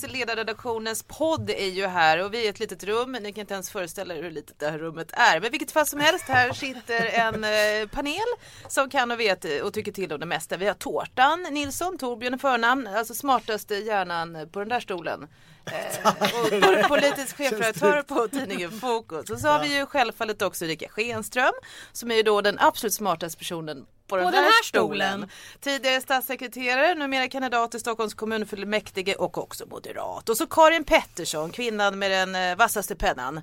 Dags. Ledarredaktionens podd är ju här och vi är ett litet rum. Ni kan inte ens föreställa er hur litet det här rummet är. Men vilket fall som helst, här sitter en eh, panel som kan och vet och tycker till om det mesta. Vi har Tårtan Nilsson, Torbjörn i förnamn, alltså smartaste hjärnan på den där stolen. Eh, och po- politisk chefredaktör på tidningen Fokus. Och så har vi ju självfallet också Erika Schenström som är ju då den absolut smartaste personen på, den, den här, här stolen. stolen. Tidigare statssekreterare, numera kandidat till Stockholms kommunfullmäktige och också moderat. Och så Karin Pettersson, kvinnan med den eh, vassaste pennan.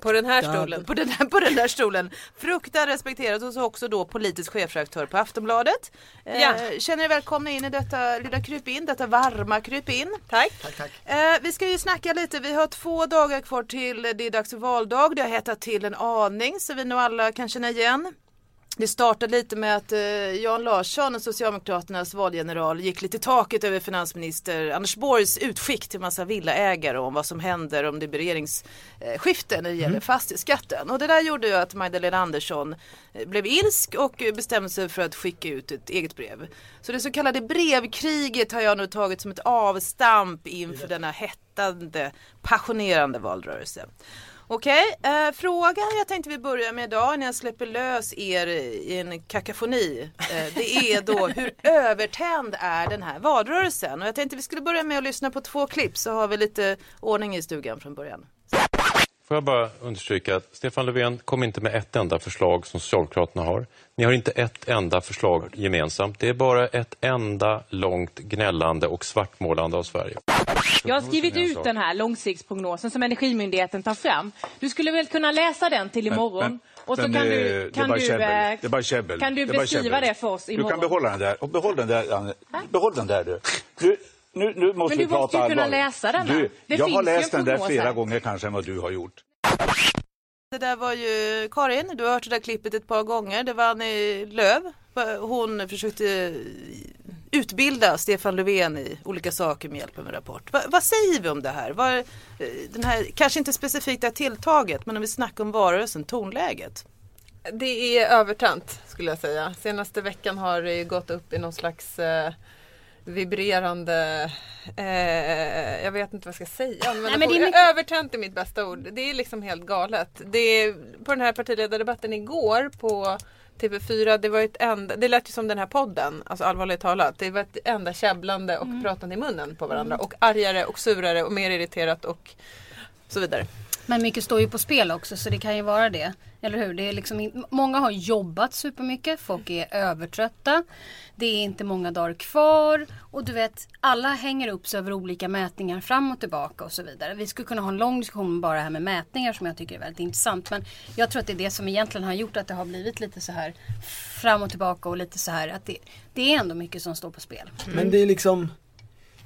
På den här stolen. På den, här, på den där stolen. Fruktad, respekterad och så också då politisk chefredaktör på Aftonbladet. Eh, Ja. Känner er välkomna in i detta lilla krypin, detta varma krypin. Tack. Eh, vi ska ju snacka lite, vi har två dagar kvar till det är dags för valdag. Det har hettat till en aning så vi nog alla kan känna igen. Det startade lite med att eh, Jan Larsson, Socialdemokraternas valgeneral, gick lite taket över finansminister Anders Borgs utskick till massa villaägare om vad som händer om det blir regeringsskifte när det gäller fastighetsskatten. Och det där gjorde ju att Magdalena Andersson eh, blev ilsk och bestämde sig för att skicka ut ett eget brev. Så det så kallade brevkriget har jag nu tagit som ett avstamp inför denna hettande, passionerande valrörelse. Okej, eh, frågan jag tänkte vi börjar med idag när jag släpper lös er i en kakafoni. Eh, det är då hur övertänd är den här valrörelsen? Och jag tänkte vi skulle börja med att lyssna på två klipp så har vi lite ordning i stugan från början. Får jag bara understryka att Stefan Löfven kom inte med ett enda förslag som Socialdemokraterna har. Ni har inte ett enda förslag gemensamt. Det är bara ett enda långt gnällande och svartmålande av Sverige. Jag har skrivit ut den här långsiktsprognosen som Energimyndigheten tar fram. Du skulle väl kunna läsa den till imorgon? Men- och så kan du, det kan du, käbbel. eh, Det är bara käbbel. kan du Det är bara beskriva käbbel. det för oss Du imorgon? kan behålla den där. Och behåll den där, Anne. Behåll den där du. Nu, nu, nu måste Men vi du prata måste ju kunna läsa denna. Du, Det jag finns har läst en den där flera här. gånger kanske än vad du har gjort. Det där var ju Karin, du har hört det där klippet ett par gånger. Det var Annie Lööf. Hon försökte utbilda Stefan Löfven i olika saker med hjälp av en rapport. Va, vad säger vi om det här? Var, eh, den här? Kanske inte specifikt det här tilltaget men om vi snackar om varelsen, tonläget. Det är övertänt skulle jag säga. Senaste veckan har det gått upp i någon slags eh, vibrerande, eh, jag vet inte vad jag ska säga. Men Nej, men det är mycket- Övertänt är mitt bästa ord. Det är liksom helt galet. Det är, på den här partiledardebatten igår på TV4, det var ett enda, det lät ju som den här podden, alltså allvarligt talat. Det var ett enda käbblande och pratande i munnen på varandra. Och argare och surare och mer irriterat och så vidare. Men mycket står ju på spel också så det kan ju vara det. Eller hur? Det är liksom, många har jobbat supermycket, folk är övertrötta. Det är inte många dagar kvar. Och du vet, alla hänger upp sig över olika mätningar fram och tillbaka och så vidare. Vi skulle kunna ha en lång diskussion bara här med mätningar som jag tycker är väldigt intressant. Men jag tror att det är det som egentligen har gjort att det har blivit lite så här fram och tillbaka och lite så här att det, det är ändå mycket som står på spel. Men det är liksom,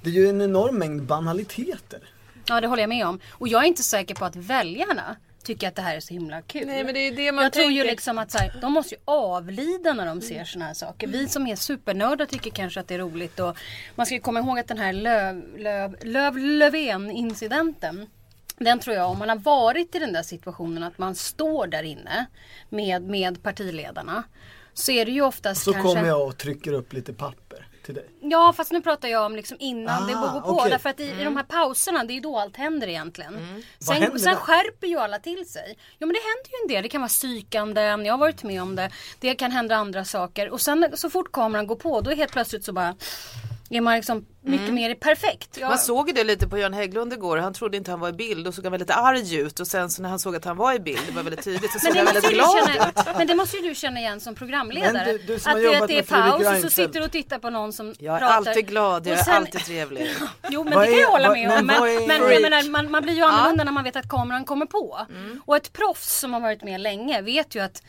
det är ju en enorm mängd banaliteter. Ja, det håller jag med om. Och jag är inte säker på att väljarna tycker att det här är så himla kul. Nej men det är det man jag tror ju tänker. liksom att så här, de måste ju avlida när de ser såna här saker. Vi som är supernördar tycker kanske att det är roligt och man ska ju komma ihåg att den här Löv, Löv, Löv, Löfven incidenten den tror jag, om man har varit i den där situationen att man står där inne med, med partiledarna så är det ju oftast Så kanske... kommer jag och trycker upp lite papper till dig. Ja fast nu pratar jag om liksom innan det Ah, går på. okej. Därför att i, i de här pauserna det är då allt händer egentligen. Vad Sen, sen skärper ju alla till sig. Ja men det händer ju en del. Det kan vara psykande. Jag har varit med om det. Det kan hända andra saker. Och sen så fort kameran går på då är helt plötsligt så bara är man liksom mycket mer perfekt. Ja, Man såg ju det lite på Jan Hägglund igår. Han trodde inte han var i bild och såg han väldigt arg ut och sen så när han såg att han var i bild, det var väldigt tydligt, så men såg det, han måste väldigt ju glad ut. känna, men det måste ju du känna igen som programledare. Men du- du som att, det, att det är paus och så sitter du och tittar på någon som Jag är pratar. alltid glad, jag Och är sen- alltid trevlig. Jo men Vad det kan är- jag hålla med men om. Men, är- men Freak. jag menar, man, man blir ju annorlunda när man vet att kameran kommer på. Och ett proffs som har varit med länge vet ju att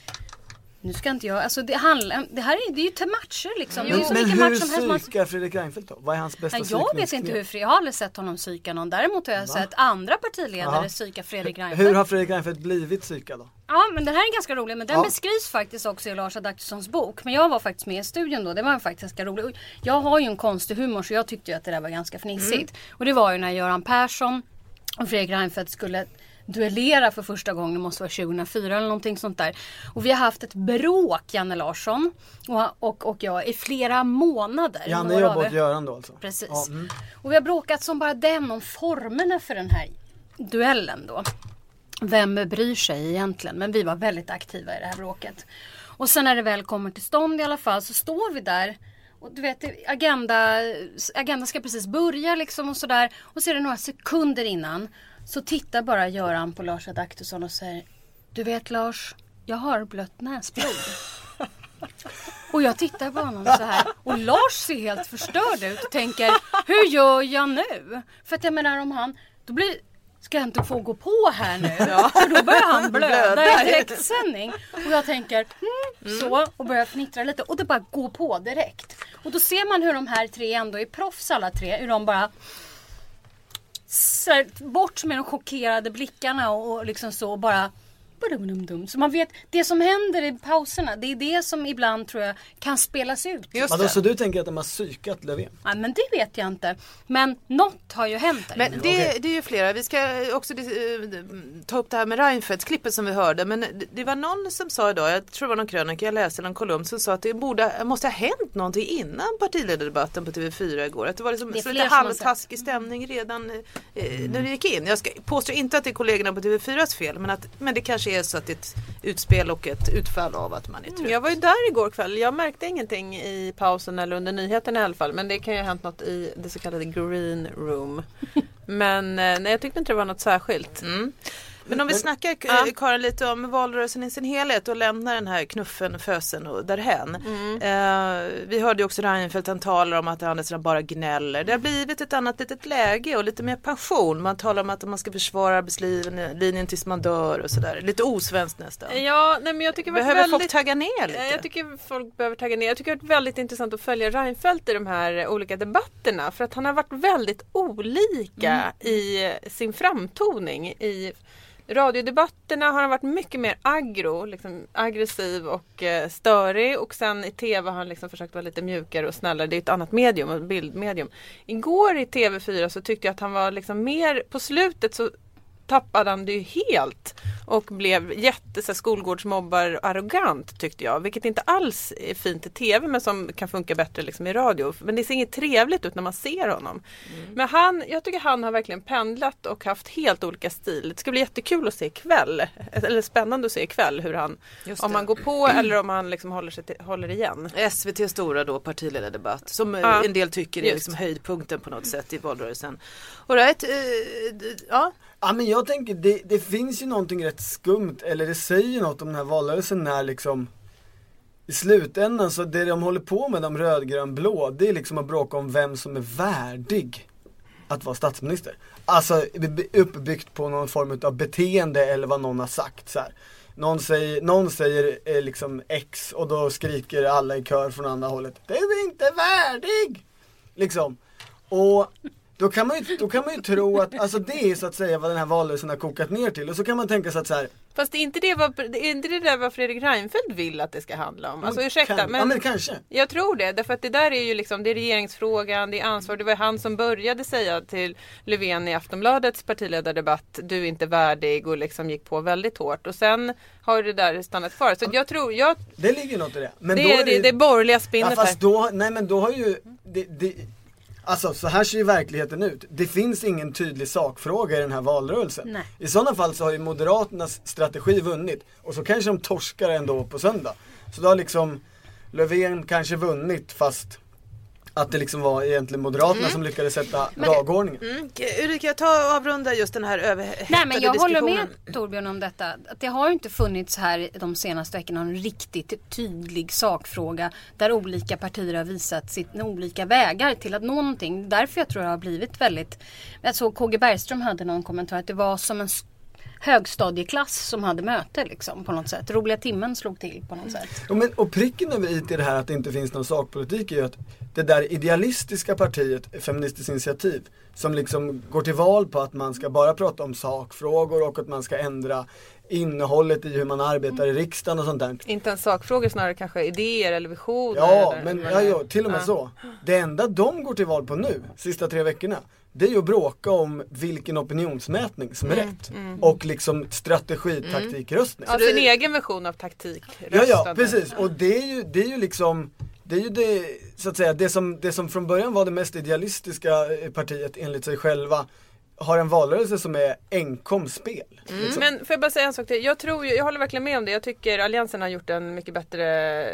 Nu ska inte jag, alltså det handlar, det här är, det är ju till matcher liksom. Det är ju så Men mycket hur match som helst. Man, psykar Fredrik Reinfeldt då? Vad är hans bästa Nej, jag vet inte hur, jag har aldrig sett honom psyka någon. Däremot har jag sett andra partiledare psyka Fredrik Reinfeldt. Hur har Fredrik Reinfeldt blivit psykad då? Ja men den här är ganska rolig men den Ja. beskrivs faktiskt också i Lars Adaktussons bok. Men jag var faktiskt med i studion då, det var faktiskt ganska roligt. Jag har ju en konstig humor så jag tyckte ju att det där var ganska fnissigt. Och det var ju när Göran Persson och Fredrik Reinfeldt skulle duellera för första gången, det måste vara 2004 eller någonting sånt där. Och vi har haft ett bråk, Janne Larsson och, och, och jag, i flera månader. Janne jobbar åt. Göran då alltså? Precis. Ja, mm. Och vi har bråkat som bara den om formerna för den här duellen då. Vem bryr sig egentligen? Men vi var väldigt aktiva i det här bråket. Och sen när det väl kommer till stånd i alla fall så står vi där. Och du vet, agenda, agenda ska precis börja liksom och sådär. Och så är det några sekunder innan. Så tittar bara Göran på Lars Adaktusson och säger Du vet Lars, jag har blött näsblod. Och jag tittar på honom så här och Lars ser helt förstörd ut och tänker Hur gör jag nu? För att jag menar om han Då blir Ska jag inte få gå på här nu? För då börjar han blöda i direktsändning. Och jag tänker mm, så och börjar fnittra lite och det bara går på direkt. Och då ser man hur de här tre ändå är proffs alla tre. Hur de bara här, bort med de chockerade blickarna och, och liksom så och bara. Så man vet, det som händer i pauserna, det är det som ibland tror jag kan spelas ut. Just det. så du tänker att de har psykat Löfven? Ja, men det vet jag inte. Men något har ju hänt där Men det, det är ju flera. Vi ska också ta upp det här med Reinfeldt-klippet som vi hörde. Men det- var någon som sa idag, jag tror det var någon krönika jag läste, någon kolumn som sa att det borde, måste ha hänt någonting innan partiledardebatten på TV4 igår. Att det var liksom Det så lite halvtaskig stämning redan eh, när det gick in. Jag ska, påstår inte att det är kollegorna på TV4s fel, men, att, men det kanske är så att det är ett utspel och ett utfall av att man är trött. Jag var ju där igår kväll. Jag märkte ingenting i pausen eller under nyheterna i alla fall. Men det kan ju ha hänt något i det så kallade green room. Men eh, nej, jag tyckte inte det var något särskilt. Mm. Men om vi snackar Ja. ja. Karin lite om valrörelsen i sin helhet och lämnar den här knuffen, fösen och därhän. Eh, vi hörde också Reinfeldt, han talar om att Andersson bara gnäller. Det har blivit ett annat litet läge och lite mer passion. Man talar om att man ska försvara arbetslinjen tills man dör och sådär. Lite osvenskt nästan. Ja, nej, men jag tycker Behöver väldigt... folk tagga ner lite? Ja, Jag tycker folk behöver tagga ner. Jag tycker det är väldigt intressant att följa Reinfeldt i de här olika debatterna. För att han har varit väldigt olika i sin framtoning. I radiodebatterna har han varit mycket mer aggro, liksom aggressiv och eh, störig. Och sen i TV har han liksom försökt vara lite mjukare och snällare. Det är ett annat medium, ett bildmedium. Igår i TV4 så tyckte jag att han var liksom mer, på slutet så tappade han det ju helt och blev jätte så här, skolgårdsmobbar arrogant tyckte jag. Vilket inte alls är fint i TV men som kan funka bättre liksom i radio. Men det ser inget trevligt ut när man ser honom. Men han, jag tycker han har verkligen pendlat och haft helt olika stil. Det ska bli jättekul att se ikväll. Eller spännande att se ikväll hur han, om han går på eller om han liksom håller, sig till, håller igen. SVT stora då partiledardebatt som eh, Ja, en del tycker är just. liksom höjdpunkten på något sätt i valrörelsen. All right, eh, ja. Ja men jag tänker, det, det finns ju någonting rätt skumt, eller det säger något om den här valrörelsen när liksom i slutändan så det de håller på med, de rödgrön-blå, det är liksom att bråka om vem som är värdig att vara statsminister. Alltså uppbyggt på någon form av beteende eller vad någon har sagt så här. Någon säger, någon säger eh, liksom X och då skriker alla i kör från andra hållet Du är inte värdig! Liksom. Och då kan, man ju, då kan man ju tro att, alltså det är så att säga vad den här valrörelsen har kokat ner till och så kan man tänka sig att så här, Fast är inte det vad, är inte det där vad Fredrik Reinfeldt vill att det ska handla om? Alltså ursäkta kan, men ja men kanske. Jag tror det, därför att det där är ju liksom, det är regeringsfrågan, det är ansvar. Det var han som började säga till Löfven i Aftonbladets partiledardebatt, du är inte värdig och liksom gick på väldigt hårt. Och sen har det där stannat kvar. Så jag tror, jag, Det ligger något i det. Men det är det, det borgerliga Ja spinnet här. fast då, nej men då har ju, det, det, alltså så här ser ju verkligheten ut. Det finns ingen tydlig sakfråga i den här valrörelsen. Nej. I sådana fall så har ju Moderaternas strategi vunnit och så kanske de torskar ändå på söndag. Så då har liksom Löfven kanske vunnit fast att det liksom var egentligen Moderaterna som lyckades sätta dagordningen. Mm. Ulrika, ta och avrunda just den här överhettade Nej men jag håller med Torbjörn om detta. Att det har ju inte funnits här de senaste veckorna en riktigt tydlig sakfråga där olika partier har visat sina olika vägar till att nå någonting. Därför jag tror det har blivit väldigt... Jag såg KG Bergström hade någon kommentar att det var som en högstadieklass som hade möte liksom på något sätt. Roliga timmen slog till på något sätt. Ja, men, och pricken över i till det här att det inte finns någon sakpolitik är ju att det där idealistiska partiet, Feministiskt initiativ, som liksom går till val på att man ska bara prata om sakfrågor och att man ska ändra innehållet i hur man arbetar i riksdagen och sånt där. Inte ens sakfrågor snarare kanske idéer eller visioner. Ja, eller, men ja, ja, till och med Ja. så. Det enda de går till val på nu, sista tre veckorna, det är ju att bråka om vilken opinionsmätning som är rätt. Och liksom strategi, taktik, röstning. Ja, sin egen version av taktik. Ja, ja, precis. Och det är ju, det är ju liksom det är ju det, så att säga, det som, det som från början var det mest idealistiska eh, partiet enligt sig själva har en valrörelse som är enkom spel. liksom. Men får jag bara säga en sak till. Jag, tror, ju- jag håller verkligen med om det. Jag tycker Alliansen har gjort en mycket bättre,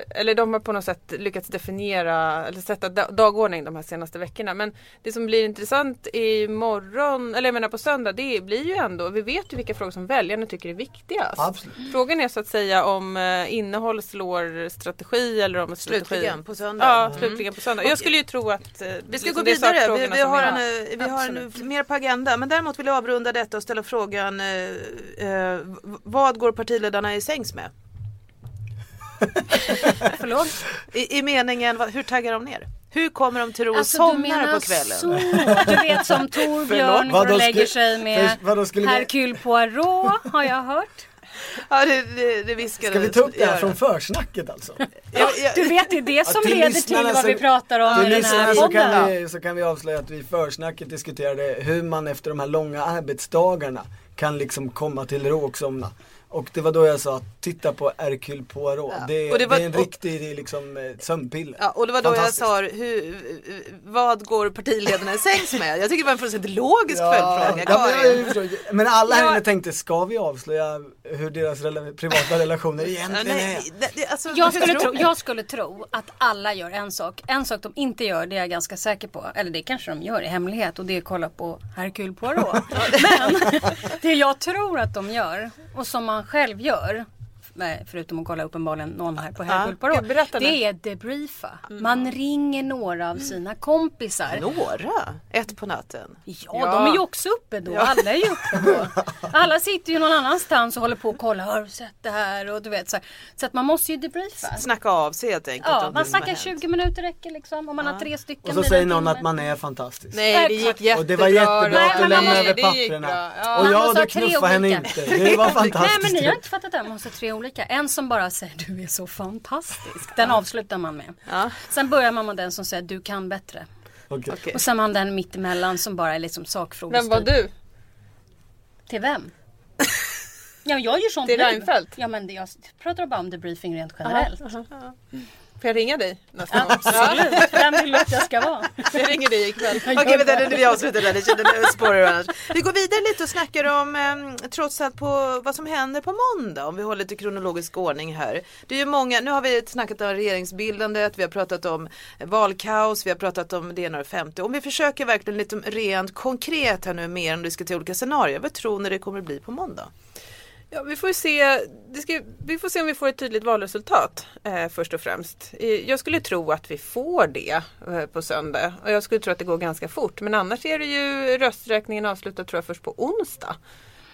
eller de har på något sätt lyckats definiera eller sätta da- dagordning de här senaste veckorna. Men det som blir intressant imorgon, eller jag menar på söndag, det blir ju ändå, vi vet ju vilka frågor som väljarna tycker är viktigast. Absolut. Frågan är så att säga om eh, innehåll slår strategi eller om strategi... Slutligen på söndag. Ja, Mm. slutligen på söndag. Jag skulle ju tro att eh, Vi ska liksom gå vidare. Vi, sakfrågorna vi har, en, eh, vi har en, mer på agenda. Men däremot vill jag avrunda detta och ställa frågan eh, eh, vad går partiledarna i sängs med? Förlåt? I, I meningen, hur taggar de ner? Hur kommer de till ro och Alltså, somnar på kvällen? så. Du vet som Torbjörn går och lägger sig med Hercule Poirot har jag hört. Ja, det, det, det viskade Ska vi ta upp det här från försnacket alltså? Ja, ja, Du vet det är det som leder till vad så- vi pratar om i den här lyssnarna så kan, podden. vi, så kan vi avslöja att vi i försnacket diskuterade hur man efter de här långa arbetsdagarna kan liksom komma till ro och det var då jag sa, titta på Hercule Poirot. Ja. Det, Och det var- det är en och- riktig liksom, eh, sömnpiller. Ja, och det var då jag sa, hur, vad går partiledarna i sängs med? Jag tycker det var en fullständigt logisk följdfråga. ja, men, Karin. jag förstår. men alla här Ja. inne tänkte, ska vi avslöja hur deras rela- privata relationer Ja, egentligen är? nej, alltså, Jag skulle, tro, jag skulle tro att alla gör en sak. En sak de inte gör, det är jag ganska säker på. Eller det kanske de gör i hemlighet och det är att kolla på Hercule Poirot. Men det jag tror att de gör och som man själv gör nej, förutom att kolla uppenbarligen någon här på. Gud, berätta nu. det är debriefa. Man ringer några av sina kompisar. Några? Ett på natten? Ja, Ja. de är ju också uppe då. Alla är ju uppe då. Alla sitter ju någon annanstans och håller på och kollar. Har du sett det här? Och du vet så, här. så att man måste ju debriefa. Snacka av sig helt enkelt. Ja, man snackar hänt. 20 minuter räcker liksom. Om man har tre stycken. Och så säger någon att man är fantastisk. Nej, det gick jättebra. Och det var jättebra Nej, att du lämnade över papperna. Ja. Och ja, ha du tre knuffade henne olika. inte. Det var Nej fantastiskt. men ni har inte fattat det. Man måste ha tre olika. En som bara säger du är så fantastisk. Den avslutar man med. Ja. Sen börjar man med den som säger du kan bättre. Okej. Och sen har man den mittemellan som bara är liksom sakfrågor. Vem var du? Till vem? Ja, jag gör sånt Till nu. Reinfeldt? Ja, men det, jag pratar bara om debriefing rent generellt. Får jag ringa dig nästa gång? Absolut. Vem vill du att jag ska vara? Jag ringer dig ikväll. Okej, vänta nu vi avslutar där. Det kändes- det spårar annars. Vi går vidare lite och snackar om eh, trots allt på vad som händer på måndag. Om vi håller lite kronologisk ordning här. Det är ju många, nu har vi snackat om regeringsbildandet, vi har pratat om valkaos, vi har pratat om det ena och femte. Om vi försöker verkligen lite rent konkret här nu mer än diskutera olika scenarier. Vad tror ni det kommer bli på måndag? Ja, vi, får se, ska, vi får se om vi får ett tydligt valresultat eh, först och främst. Jag skulle tro att vi får det eh, på söndag och jag skulle tro att det går ganska fort. Men annars är det ju rösträkningen avslutad tror jag först på onsdag.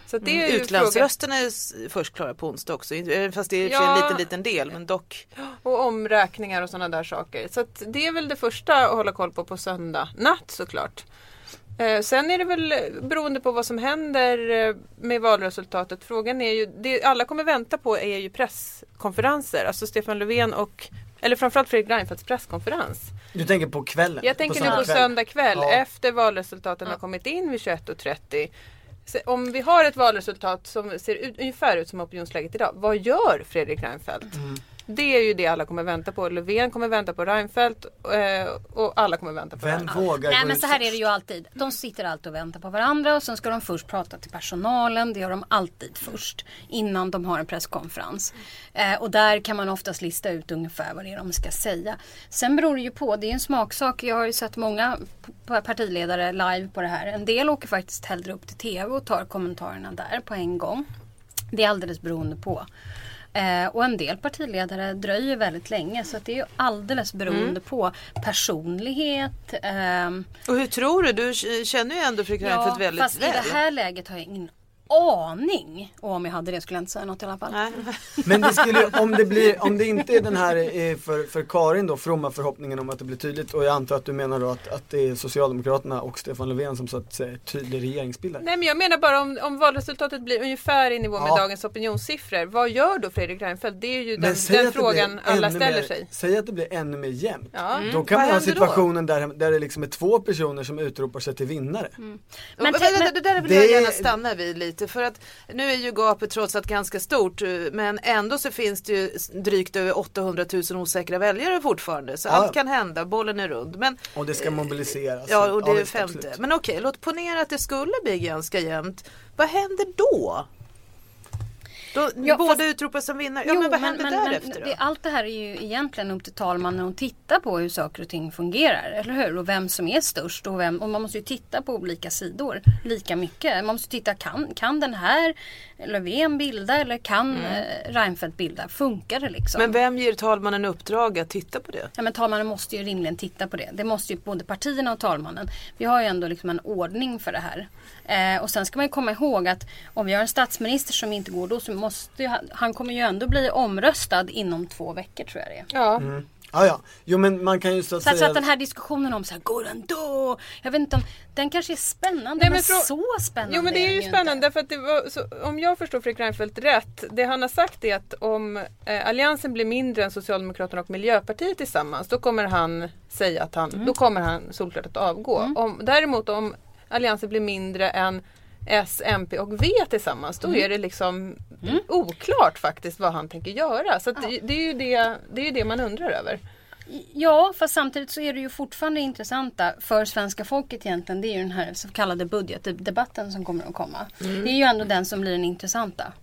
Så det frågan. Utlandsrösterna är först klara på onsdag också, Eh, fast det är sig en Ja. liten liten del men dock. Och omräkningar och sådana där saker. Så det är väl det första att hålla koll på på söndag natt såklart. Eh, sen är det väl eh, beroende på vad som händer eh, med valresultatet. Frågan är ju, det alla kommer vänta på är ju presskonferenser. Alltså Stefan Löfven och, eller framförallt Fredrik Reinfeldts presskonferens. Du tänker på kvällen? Jag tänker nu söndag på kväll. söndag kväll Ja. efter valresultaten har kommit in vid 21.30. Så Om vi har ett valresultat som ser ut, ungefär ut som opinionsläget idag, vad gör Fredrik Reinfeldt? Mm. Det är ju det alla kommer vänta på. Löfven kommer vänta på Reinfeldt eh, och alla kommer vänta på Vem vågar Nej men så här är det ju alltid. De sitter alltid och väntar på varandra och sen ska de först prata till personalen. Det gör de alltid först. Innan de har en presskonferens. Eh, och där kan man oftast lista ut ungefär vad det är de ska säga. Sen beror det ju på. Det är en smaksak. Jag har ju sett många partiledare live på det här. En del åker faktiskt hellre upp till TV och tar kommentarerna där på en gång. Det är alldeles beroende på. Eh, och en del partiledare dröjer väldigt länge så att det är ju alldeles beroende Mm. på personlighet. ehm, Och hur tror du? Du känner ju ändå Fredrik Reinfeldt väldigt fast väl. i det här läget har jag ingen aning. Och om jag hade det skulle jag inte säga något i alla fall. Nej. Men det skulle, om det blir, om det inte är den här eh, för, för Karin då, fromma förhoppningen om att det blir tydligt och jag antar att du menar då att, att det är Socialdemokraterna och Stefan Löfven som så att säga tydlig regeringsbildare. Nej men jag menar bara om, om valresultatet blir ungefär i nivå med Ja. dagens opinionssiffror. Vad gör då Fredrik Reinfeldt? Det är ju den, Men den frågan alla ställer mer, sig. Säg att det blir ännu mer jämnt. Ja. Då kan Vad man ha då? situationen där, där det liksom är två personer som utropar sig till vinnare. Men, Men vänta, men- det där vill jag gärna stanna vid lite för att nu är ju gapet trots allt ganska stort eh, men ändå så finns det ju drygt över 800 000 osäkra väljare fortfarande så Ja. allt kan hända, bollen är rund. Men, Och det ska mobiliseras. ja och det är visst, femte. Men okej, låt ponera att det skulle bli ganska jämnt. Vad händer då? Då Ja, båda fast- utropar som vinnare. Ja Jo, men vad händer därefter då? det, allt det här är ju egentligen upp till talmannen att titta på hur saker och ting fungerar. Eller hur? Och vem som är störst. Och, vem, och man måste ju titta på olika sidor lika mycket. Man måste titta, kan, kan den här Löfven bilda eller kan mm. Reinfeldt bilda? Funkar det liksom? Men vem ger talmannen uppdrag att titta på det? Ja, men talmannen måste ju rimligen titta på det. Det måste ju både partierna och talmannen. Vi har ju ändå liksom en ordning för det här. Eh, och sen ska man ju komma ihåg att om vi har en statsminister som inte går då så måste ju, han, han kommer ju ändå bli omröstad inom två veckor tror jag det är. Ja. Ja, ja. Jo men man kan ju så att Så att, så säga att den här diskussionen om så här, går den då? Jag vet inte om, den kanske är spännande Nej, men, men så spännande Jo men det är ju inte. spännande därför att det var, så, om jag förstår Fredrik Reinfeldt rätt. Det han har sagt är att om eh, Alliansen blir mindre än Socialdemokraterna och Miljöpartiet tillsammans då kommer han säga att han, då kommer han solklart att avgå. Om, däremot om Alliansen blir mindre än S, MP och V tillsammans då är det liksom oklart faktiskt vad han tänker göra. Så det, det, är ju det, det är ju det man undrar över. Ja, fast samtidigt så är det ju fortfarande intressanta för svenska folket egentligen. Det är ju den här så kallade budgetdebatten som kommer att komma. Mm. Det är ju ändå den som blir den intressanta.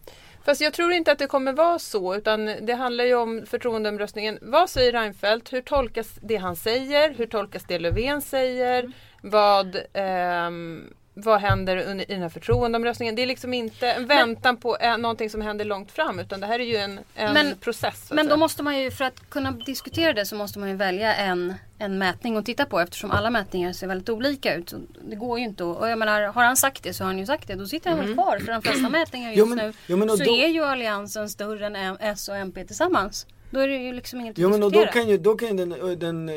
Fast jag tror inte att det kommer vara så utan det handlar ju om förtroendeomröstningen. Vad säger Reinfeldt? Hur tolkas det han säger? Hur tolkas det Löfven säger? Vad, ehm, vad händer under, i den här förtroendeomröstningen? Det är liksom inte en väntan på eh, någonting som händer långt fram utan det här är ju en, en Men- process. Men då måste man ju, för att kunna diskutera det så måste man ju välja en, en mätning att titta på eftersom alla mätningar ser väldigt olika ut. Det går ju inte att, och jag menar, har han sagt det så har han ju sagt det. Då sitter han väl kvar för de flesta mätningar just Jo, men- nu. jo, men och så då- är ju alliansen större än M- S och MP tillsammans. Då är det ju liksom inget Jo att men och då diskutera. kan ju, då kan ju den, den eh,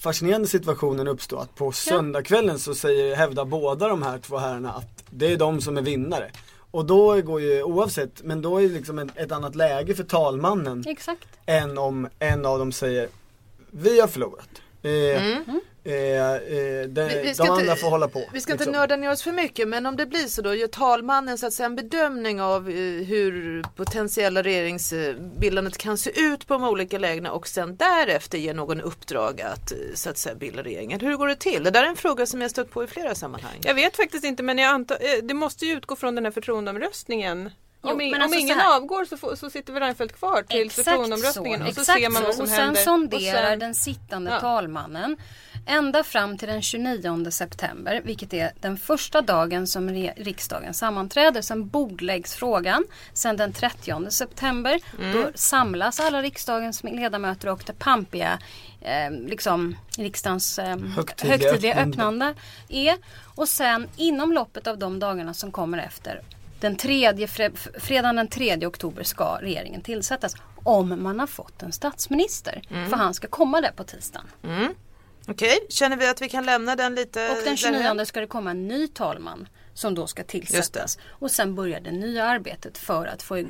fascinerande situationen uppstå att på söndagskvällen så säger, hävdar båda de här två herrarna att det är de som är vinnare. Och då går ju oavsett, men då är det liksom ett, ett annat läge för talmannen Exakt. än om en av dem säger vi har förlorat. Eh, Mm. eh, eh, de, Vi- vi de ska inte- andra får hålla på. Vi ska inte liksom. nörda ner oss för mycket men om det blir så då gör talmannen så att säga en bedömning av eh, hur potentiella regeringsbildandet kan se ut på de olika lägena och sen därefter ger någon uppdrag att eh, så att säga bilda regeringen. Hur går det till? Det där är en fråga som jag stött på i flera sammanhang. Jag vet faktiskt inte men jag antar, eh, det måste ju utgå från den här förtroendeomröstningen. Jo, om, i- men om alltså så ingen här- avgår så, får, så sitter väl Reinfeldt kvar till Exakt förtroendeomröstningen så. och så Exakt ser man vad så. som och sen händer. sonderar Och sen- den sittande Ja. talmannen ända fram till den 29 september, vilket är den första dagen som re- riksdagen sammanträder. Sen bordläggs frågan. Sen den 30 september, Mm. då samlas alla riksdagens ledamöter och det pampiga eh, liksom riksdagens eh, Högtidliga högtidliga öppnande. öppnande är. Och sen inom loppet av de dagarna som kommer efter den tredje, fre, fredagen den 3 oktober ska regeringen tillsättas. Om man har fått en statsminister. Mm. För han ska komma där på tisdagen. Okej, känner vi att vi kan lämna den lite Och den därhän? 29 ska det komma en ny talman. Som då ska tillsättas. Och sen börjar det nya arbetet för att få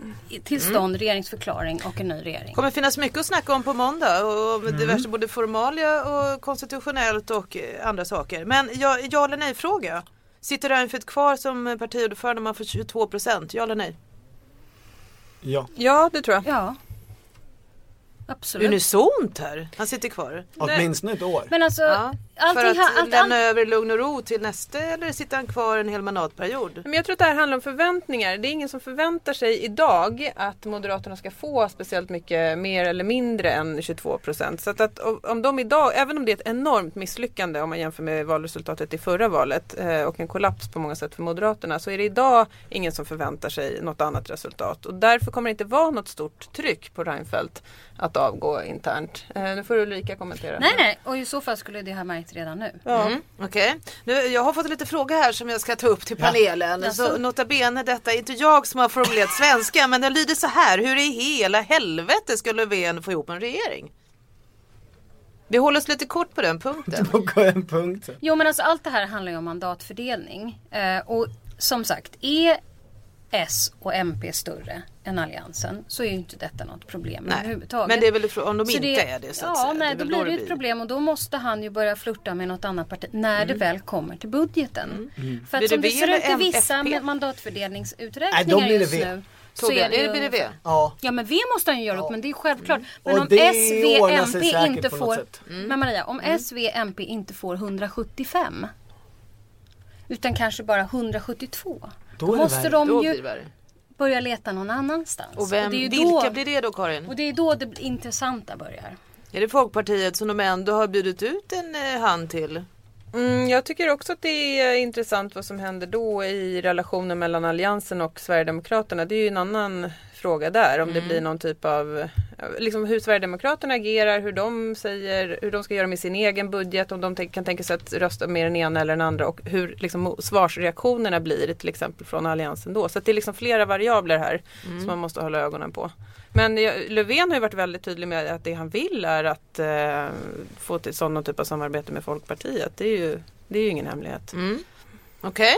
till stånd regeringsförklaring och en ny regering. kommer finnas mycket att snacka om på måndag och Mm. diverse både formalia och konstitutionellt och eh, andra saker. Men ja, ja eller nej fråga. Sitter Reinfeldt kvar som partiordförande om man får 22 procent? Ja eller nej? Ja, Ja det tror jag. Ja. Absolut. Unisont här. Han sitter kvar. åtminstone ett år. Men alltså, Ja, allting för att ha- allt, lämna över lugn och ro till nästa eller sitter han kvar en hel mandatperiod? Men jag tror att det här handlar om förväntningar. Det är ingen som förväntar sig idag att Moderaterna ska få speciellt mycket mer eller mindre än 22 procent. Så att, att om de idag, även om det är ett enormt misslyckande om man jämför med valresultatet i förra valet eh, och en kollaps på många sätt för Moderaterna så är det idag ingen som förväntar sig något annat resultat. Och därför kommer det inte vara något stort tryck på Reinfeldt att avgå internt. Eh, nu får Ulrika kommentera. nej, nej. Och i så fall skulle det ha märkts vet redan nu. Mm, Okej, Nu, jag har fått lite frågor här som jag ska ta upp till panelen. Så nota bene, detta är inte jag som har formulerat svenska men den lyder så här. Hur i hela helvete ska Löfven få ihop en regering? Vi håller oss lite kort på den punkten. På en punkt. Jo men alltså allt det här handlar ju om mandatfördelning. Eh, och som sagt, är S och MP större än Alliansen så är ju inte detta något problem Nej, överhuvudtaget. men det är väl om de Så inte är det, så att ja, säga. nej, Det då blir det det ju ett blir. problem och då måste han ju börja flirta med något annat parti när det väl kommer till budgeten. För Blir att det som det V ser ut i vissa Nej, mandatfördelningsuträkningar då blir det just V. nu. Torbjörn, är det ju BDV? ungefär- Ja. Ja men V måste han ju göra upp men det är självklart. Men Och om det S, V, ordnar sig MP säkert inte får... sätt. Men Maria, om S, V, MP inte får 175 utan kanske bara 172. Då måste de Då ju börja leta någon annanstans. Och vem, det är ju vilka då, blir det då Karin? Och det är då det intressanta börjar. Är det Folkpartiet som de ändå har bjudit ut en eh, hand till? Mm, jag tycker också att det är intressant vad som händer då i relationen mellan Alliansen och Sverigedemokraterna. Det är ju en annan fråga där. Om det blir någon typ av, liksom hur Sverigedemokraterna agerar, hur de säger, hur de ska göra med sin egen budget, om de kan tänka sig att rösta med den ena eller den andra och hur liksom svarsreaktionerna blir till exempel från Alliansen då. Så det är liksom flera variabler här som man måste hålla ögonen på. Men Löfven har varit väldigt tydlig med att det han vill är att eh, få till sån någon typ av samarbete med Folkpartiet. Det är ju, det är ju ingen hemlighet. Mm. Okej.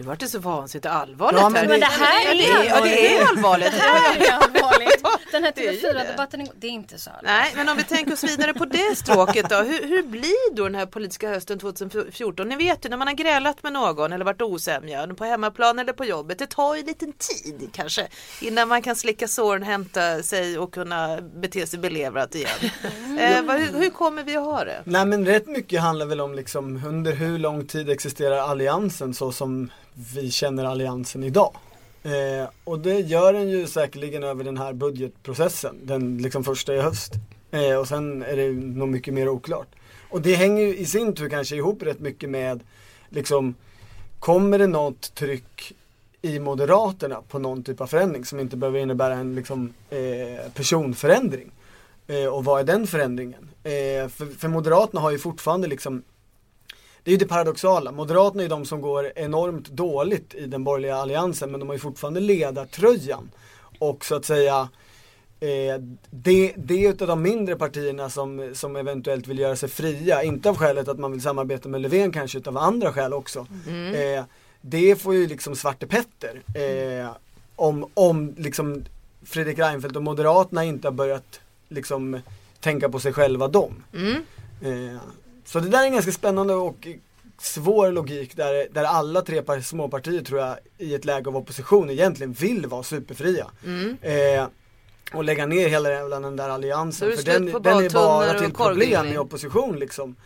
Nu vart det så vansinnigt allvarligt Ja, men här. det- Men det här är det är, ja, det är allvarligt. Det här är allvarligt. Den här Det är ju TV4-debatten, det är inte så allvarligt. Nej, men om vi tänker oss vidare på det stråket då. Hur, hur blir då den här politiska hösten 2014? Ni vet ju när man har grälat med någon eller varit osämja på hemmaplan eller på jobbet. Det tar ju lite tid kanske innan man kan slicka såren, hämta sig och kunna bete sig belevrat igen. Eh, vad, hur, hur kommer vi att ha det? Nej men rätt mycket handlar väl om liksom under hur lång tid existerar alliansen så som vi känner alliansen idag. Eh, och det gör den ju säkerligen över den här budgetprocessen, den liksom första i höst. Eh, och sen är det nog mycket mer oklart. Och det hänger ju i sin tur kanske ihop rätt mycket med liksom Kommer det något tryck i Moderaterna på någon typ av förändring som inte behöver innebära en liksom, eh, personförändring? Eh, och vad är den förändringen? Eh, för, för Moderaterna har ju fortfarande liksom det är ju det paradoxala. Moderaterna är de som går enormt dåligt i den borgerliga alliansen men de har ju fortfarande ledartröjan. Och så att säga eh, det, det är utav de mindre partierna som, som eventuellt vill göra sig fria. Inte av skälet att man vill samarbeta med Löfven kanske utav andra skäl också. Eh, det får ju liksom Svarte Petter. Eh, om, om liksom Fredrik Reinfeldt och Moderaterna inte har börjat liksom tänka på sig själva dem. Mm. Så det där är en ganska spännande och svår logik där, där alla tre par, småpartier tror jag i ett läge av opposition egentligen vill vara superfria. Mm. Eh, och lägga ner hela jävla den där alliansen. För den, den är bara till problem i opposition liksom.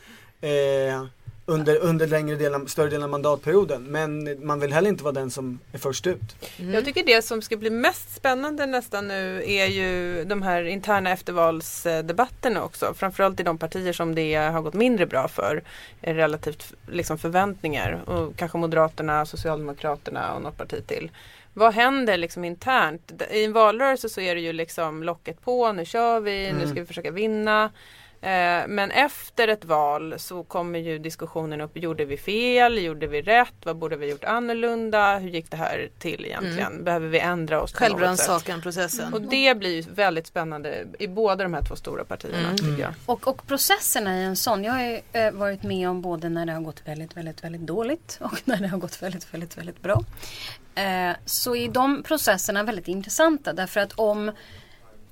Eh, under, under längre delen, större delen av mandatperioden. Men man vill heller inte vara den som är först ut. Jag tycker det som ska bli mest spännande nästan nu är ju de här interna eftervalsdebatterna också. Framförallt i de partier som det har gått mindre bra för. Relativt liksom förväntningar. Och kanske Moderaterna, Socialdemokraterna och något parti till. Vad händer liksom internt? I en valrörelse så är det ju liksom locket på, nu kör vi, nu ska vi försöka vinna. Eh, Men efter ett val så kommer ju diskussionen upp. Gjorde vi fel? Gjorde vi rätt? Vad borde vi gjort annorlunda? Hur gick det här till egentligen? Behöver vi ändra oss? Självrannsakan processen. Och det blir ju väldigt spännande i båda de här två stora partierna tycker jag. Och, och processerna i en sån. Jag har ju eh, varit med om både när det har gått väldigt, väldigt, väldigt dåligt och när det har gått väldigt, väldigt, väldigt bra. Eh, så är de processerna väldigt intressanta därför att om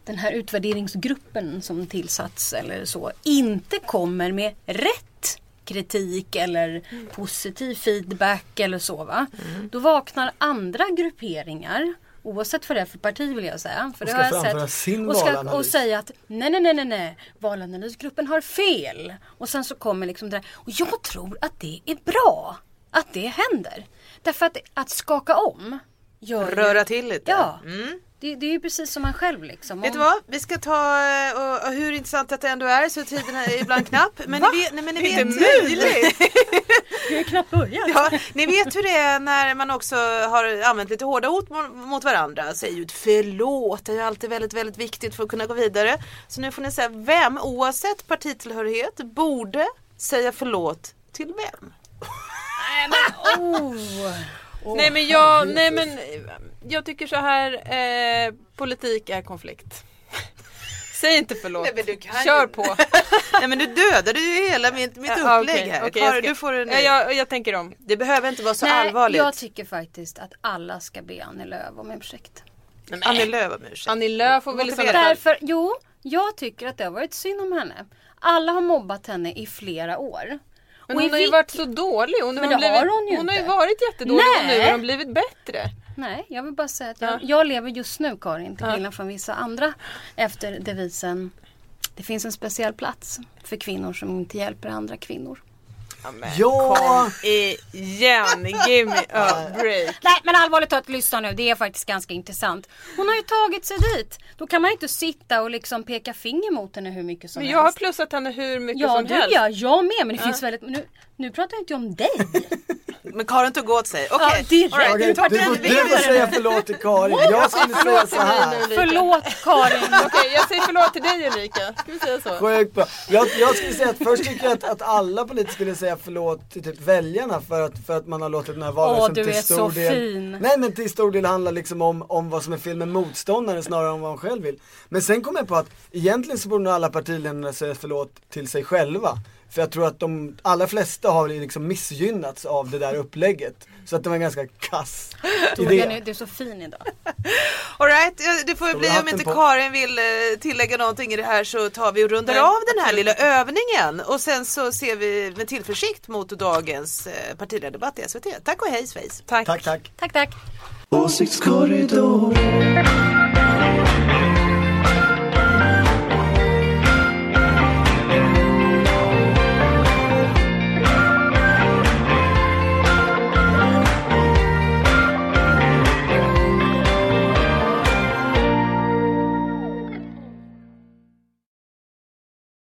den här utvärderingsgruppen som tillsatts eller så inte kommer med rätt kritik eller positiv feedback eller så va. Då vaknar andra grupperingar Oavsett vad det är för parti vill jag säga. För Och ska framföra sett. sin och, ska, och säga att nej, nej, nej, nej, nej, valanalysgruppen har fel. Och sen så kommer liksom det där. Och jag tror att det är bra att det händer. Därför att, att skaka om gör ju- Röra till lite. Ja, Mm. Det, det är ju precis som man själv liksom. Vet du vad? Vi ska ta, eh, och, och hur intressant att det ändå är så tiden är ibland knapp. Men ni vet, nej, men ni Det är vet, inte möjligt! Vi har knappt börjat. Ja, ni vet hur det är när man också har använt lite hårda ord mot, varandra. Säger ju ett förlåt, det är ju alltid väldigt, väldigt viktigt för att kunna gå vidare. Så nu får ni säga vem, oavsett partitillhörighet, borde säga förlåt till vem? nej men jag, nej men jag tycker så här, eh, politik är konflikt. Säg inte förlåt. Nej, men du kan Kör ju- på. Nej men du dödade ju hela mitt, mitt Ja, upplägg okej, här. Karin, jag ska- du får en Ja, jag, jag tänker om. Det behöver inte vara så Nej, allvarligt. jag tycker faktiskt att alla ska be Annie Lööf om ursäkt. Annie Lööf om ursäkt. Annie Lööf får väl i fall... Därför, jo, jag tycker att det har varit synd om henne. Alla har mobbat henne i flera år. Men hon har ju varit så dålig. Hon, Men har, det blivit, har hon ju hon har ju varit jättedålig och nu har hon blivit bättre. Nej, jag vill bara säga att jag, Ja. jag lever just nu Karin, till Ja. skillnad från vissa andra, efter devisen Det finns en speciell plats för kvinnor som inte hjälper andra kvinnor. Ja! Kom igen, give me a break. Nej men allvarligt talat, lyssna nu. Det är faktiskt ganska intressant. Hon har ju tagit sig dit. Då kan man ju inte sitta och liksom peka finger mot henne hur mycket som Men jag har helst. plussat henne hur mycket Ja som du helst. ja, jag med. Men det Ja. finns väldigt... Nu, nu pratar jag inte om dig. Men Karin tog åt sig. Okej. Ja, direkt. All right, Okej, du får, du får säga förlåt till Karin. Jag skulle säga så här. Förlåt Karin. Okej, jag säger förlåt till dig Ulrika. Ska vi säga så? Sjukt bra. Jag, jag skulle säga att först tycker jag att, att alla politiker skulle säga förlåt till typ väljarna för att, för att man har låtit den här valrörelsen Åh, du är så del fin. Nej men till stor del handlar liksom om, om vad som är fel med motståndaren snarare än vad man själv vill. Men sen kom jag på att egentligen så borde nog alla partiledarna säga förlåt till sig själva. För jag tror att de allra flesta har liksom missgynnats av det där upplägget. Så att det var en ganska kass idé. du är så fin idag. All right, ja, det får bli om inte på? Karin vill eh, tillägga någonting i det här så tar vi och rundar Nej, av den här lilla övningen och sen så ser vi med tillförsikt mot dagens eh, partiledardebatt i SVT. Tack och hej svejs. Tack. Tack tack. Tack tack. Åsiktskorridoren